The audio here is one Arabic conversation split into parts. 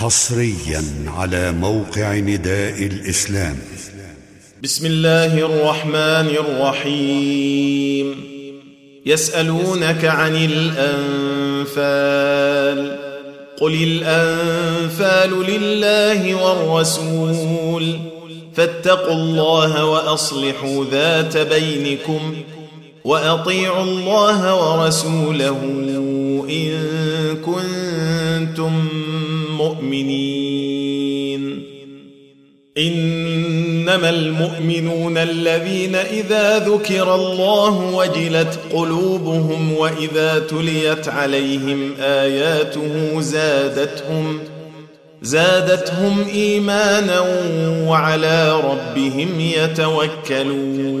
حصريا على موقع نداء الإسلام. بسم الله الرحمن الرحيم. يسألونك عن الأنفال. قل الأنفال لله والرسول. فاتقوا الله وأصلحوا ذات بينكم وأطيعوا الله ورسوله إن كنتم مؤمنين إنما المؤمنون الذين إذا ذكر الله وجلت قلوبهم وإذا تليت عليهم آياته زادتهم زادتهم إيمانا وعلى ربهم يتوكلون.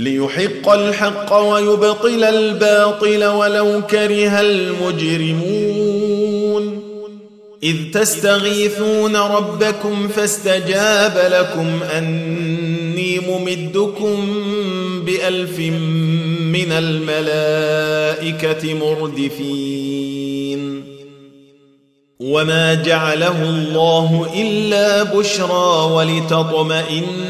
ليحق الحق ويبطل الباطل ولو كره المجرمون. إذ تستغيثون ربكم فاستجاب لكم أني ممدكم بألف من الملائكة مردفين. وما جعله الله إلا بشرى ولتطمئن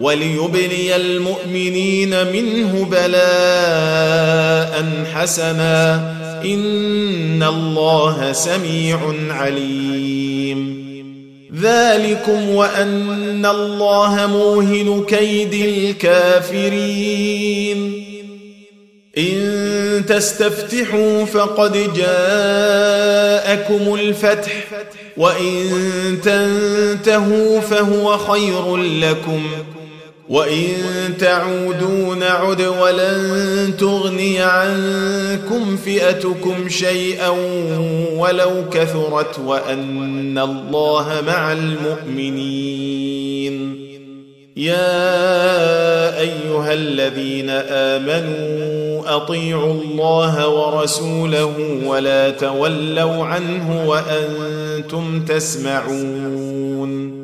وليبلي المؤمنين منه بلاء حسنا. إن الله سميع عليم. ذلكم وأن الله موهن كيد الكافرين. إن تستفتحوا فقد جاءكم الفتح وإن تنتهوا فهو خير لكم. وإن تعودوا نعد ولن تغني عنكم فئتكم شيئا ولو كثرت وأن الله مع المؤمنين. يا أيها الذين آمنوا أطيعوا الله ورسوله ولا تولوا عنه وأنتم تسمعون.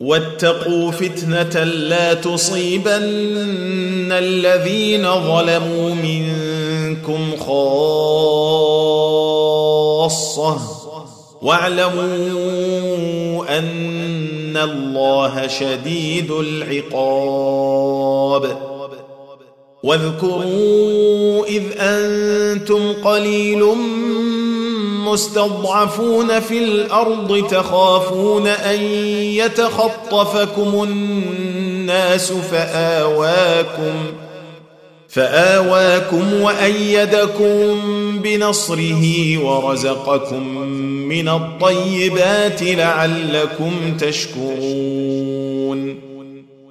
واتقوا فتنة لا تصيبن الذين ظلموا منكم خاصة. واعلموا أن الله شديد العقاب. واذكروا إذ أنتم قليل مستضعفون في الأرض تخافون أن يتخطفكم الناس فآواكم فآواكم وأيدكم بنصره ورزقكم من الطيبات لعلكم تشكرون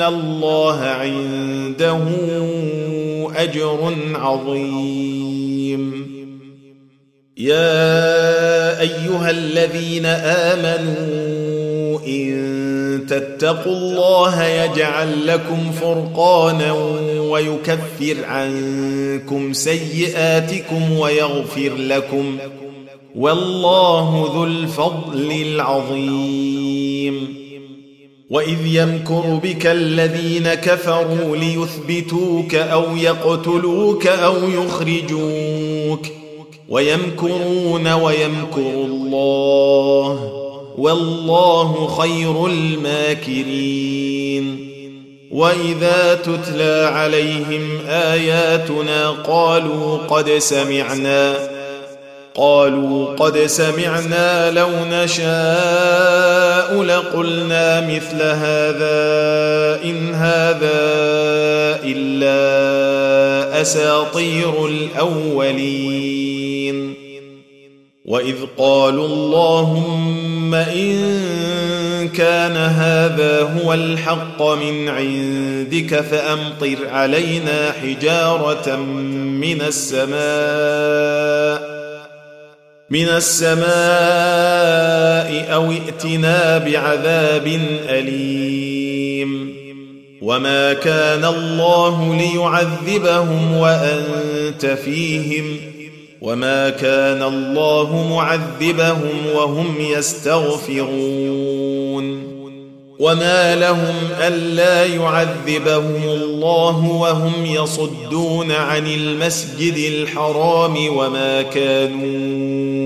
الله عنده اجر عظيم. يا ايها الذين امنوا ان تتقوا الله يجعل لكم فرقانا ويكفر عنكم سيئاتكم ويغفر لكم والله ذو الفضل العظيم. واذ يمكر بك الذين كفروا ليثبتوك أو يقتلوك أو يخرجوك ويمكرون ويمكر الله والله خير الماكرين واذا تتلى عليهم اياتنا قالوا قد سمعنا قالوا قد سمعنا لو نشاء لقلنا مثل هذا إن هذا إلا أساطير الأولين. وإذ قالوا اللهم إن كان هذا هو الحق من عندك فأمطر علينا حجارة من السماء. من السماء أو ائتنا بعذاب أليم. وما كان الله ليعذبهم وأنت فيهم. وما كان الله معذبهم وهم يستغفرون. وما لهم ألا يعذبهم الله وهم يصدون عن المسجد الحرام وما كانوا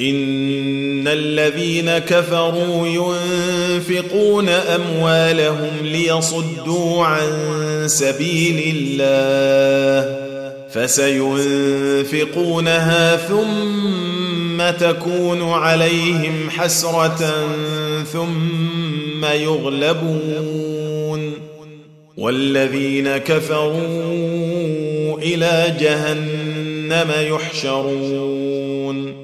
إن الذين كفروا ينفقون أموالهم ليصدوا عن سبيل الله فسينفقونها ثم تكون عليهم حسرة ثم يغلبون والذين كفروا إلى جهنم يحشرون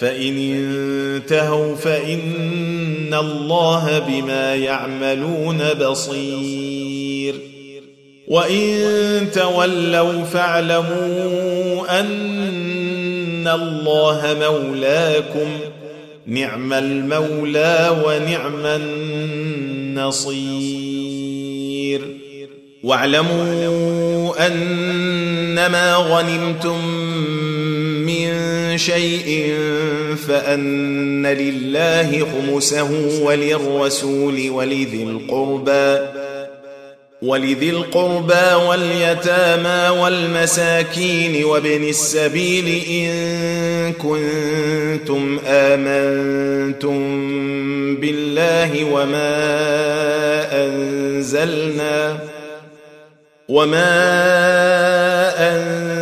فإن انتهوا فإن الله بما يعملون بصير. وإن تولوا فاعلموا أن الله مولاكم نعم المولى ونعم النصير. واعلموا أنما غنمتم شيء فأن لله خمسه وللرسول ولذي القربى ولذي القربى واليتامى والمساكين وابن السبيل إن كنتم آمنتم بالله وما أنزلنا وما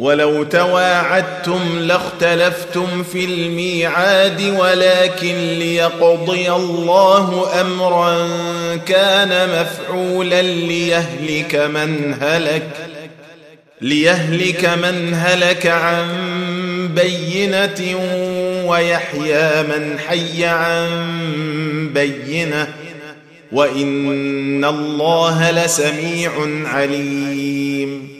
ولو تواعدتم لاختلفتم في الميعاد ولكن ليقضي الله أمرا كان مفعولا ليهلك من هلك ليهلك من هلك عن بينة ويحيى من حي عن بينة. وإن الله لسميع عليم.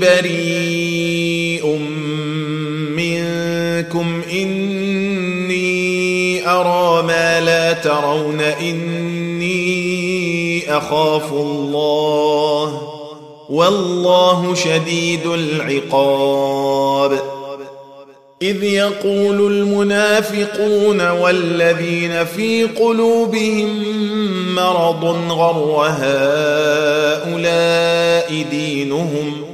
بريء منكم. إني أرى ما لا ترون. إني أخاف الله. والله شديد العقاب. إذ يقول المنافقون والذين في قلوبهم مرض غر هؤلاء دينهم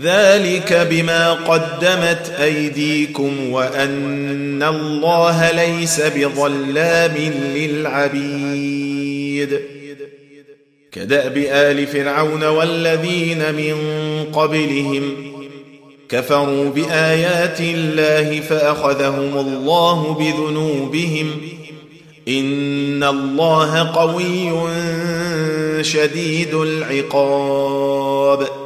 ذلك بما قدمت أيديكم وأن الله ليس بظلام للعبيد. كدأب آل فرعون والذين من قبلهم كفروا بآيات الله فأخذهم الله بذنوبهم. إن الله قوي شديد العقاب.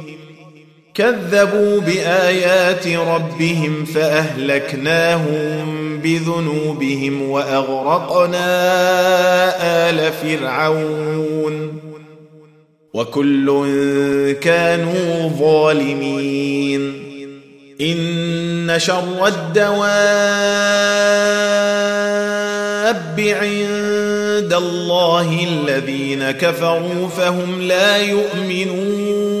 كذبوا بآيات ربهم فأهلكناهم بذنوبهم وأغرقنا آل فرعون وكل كانوا ظالمين إن شر الدواب عند الله الذين كفروا فهم لا يؤمنون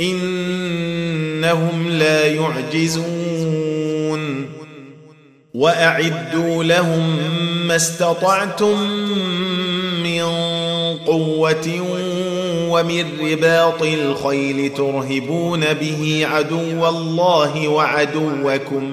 إنهم لا يعجزون وأعدوا لهم ما استطعتم من قوة ومن رباط الخيل ترهبون به عدو الله وعدوكم.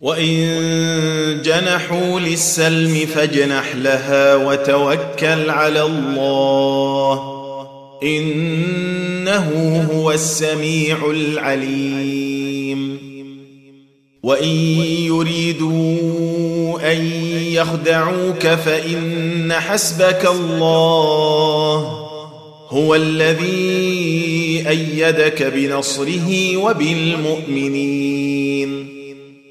وإن جنحوا للسلم فاجنح لها وتوكل على الله. إنه هو السميع العليم. وإن يريدوا أن يخدعوك فإن حسبك الله. هو الذي أيدك بنصره وبالمؤمنين.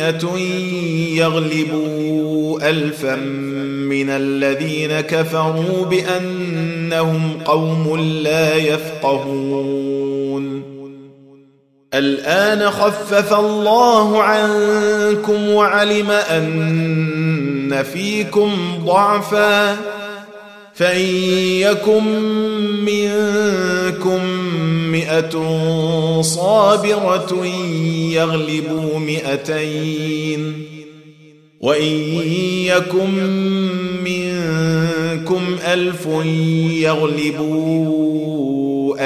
مئة يغلبوا الفا من الذين كفروا بأنهم قوم لا يفقهون. الآن خفف الله عنكم وعلم أن فيكم ضعفا. فإن يكن منكم مئة صابرة يغلبوا مئتين. وإن يكن منكم ألف يغلبوا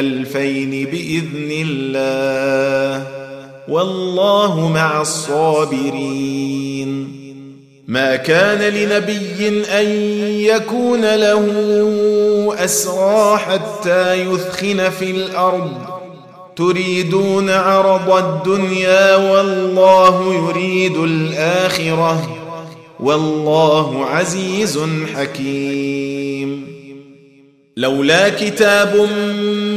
ألفين بإذن الله. والله مع الصابرين. ما كان لنبي أن يكون له أسرى حتى يثخن في الأرض. تريدون عرض الدنيا والله يريد الآخرة. والله عزيز حكيم. لولا كتاب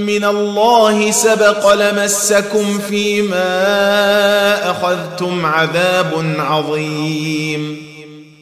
من الله سبق لمسكم فيما أخذتم عذاب عظيم.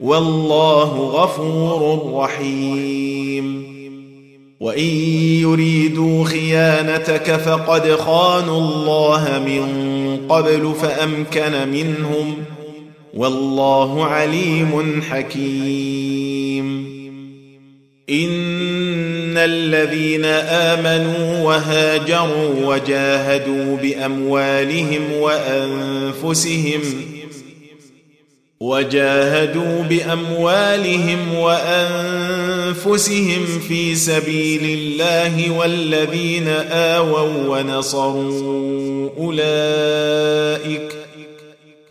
والله غفور رحيم. وإن يريدوا خيانتك فقد خانوا الله من قبل فأمكن منهم. والله عليم حكيم. إن الذين آمنوا وهاجروا وجاهدوا بأموالهم وأنفسهم وجاهدوا بأموالهم وأنفسهم في سبيل الله والذين آووا ونصروا اولئك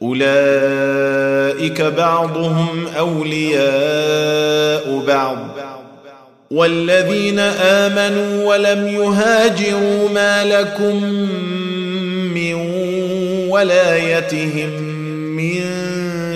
أولئك بعضهم أولياء بعض. والذين آمنوا ولم يهاجروا ما لكم من ولايتهم من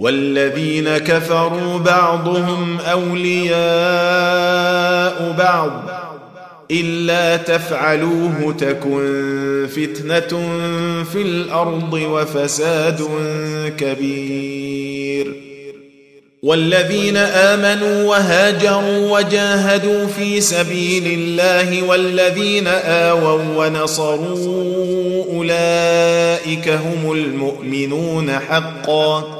والذين كفروا بعضهم أولياء بعض إلا تفعلوه تكن فتنة في الأرض وفساد كبير. والذين آمنوا وهاجروا وجاهدوا في سبيل الله والذين آووا ونصروا أولئك هم المؤمنون حقا.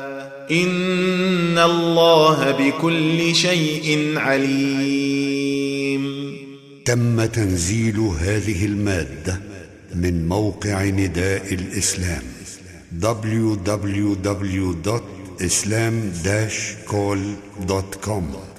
ان الله بكل شيء عليم. تم تنزيل هذه المادة من موقع نداء الإسلام www.islam-call.com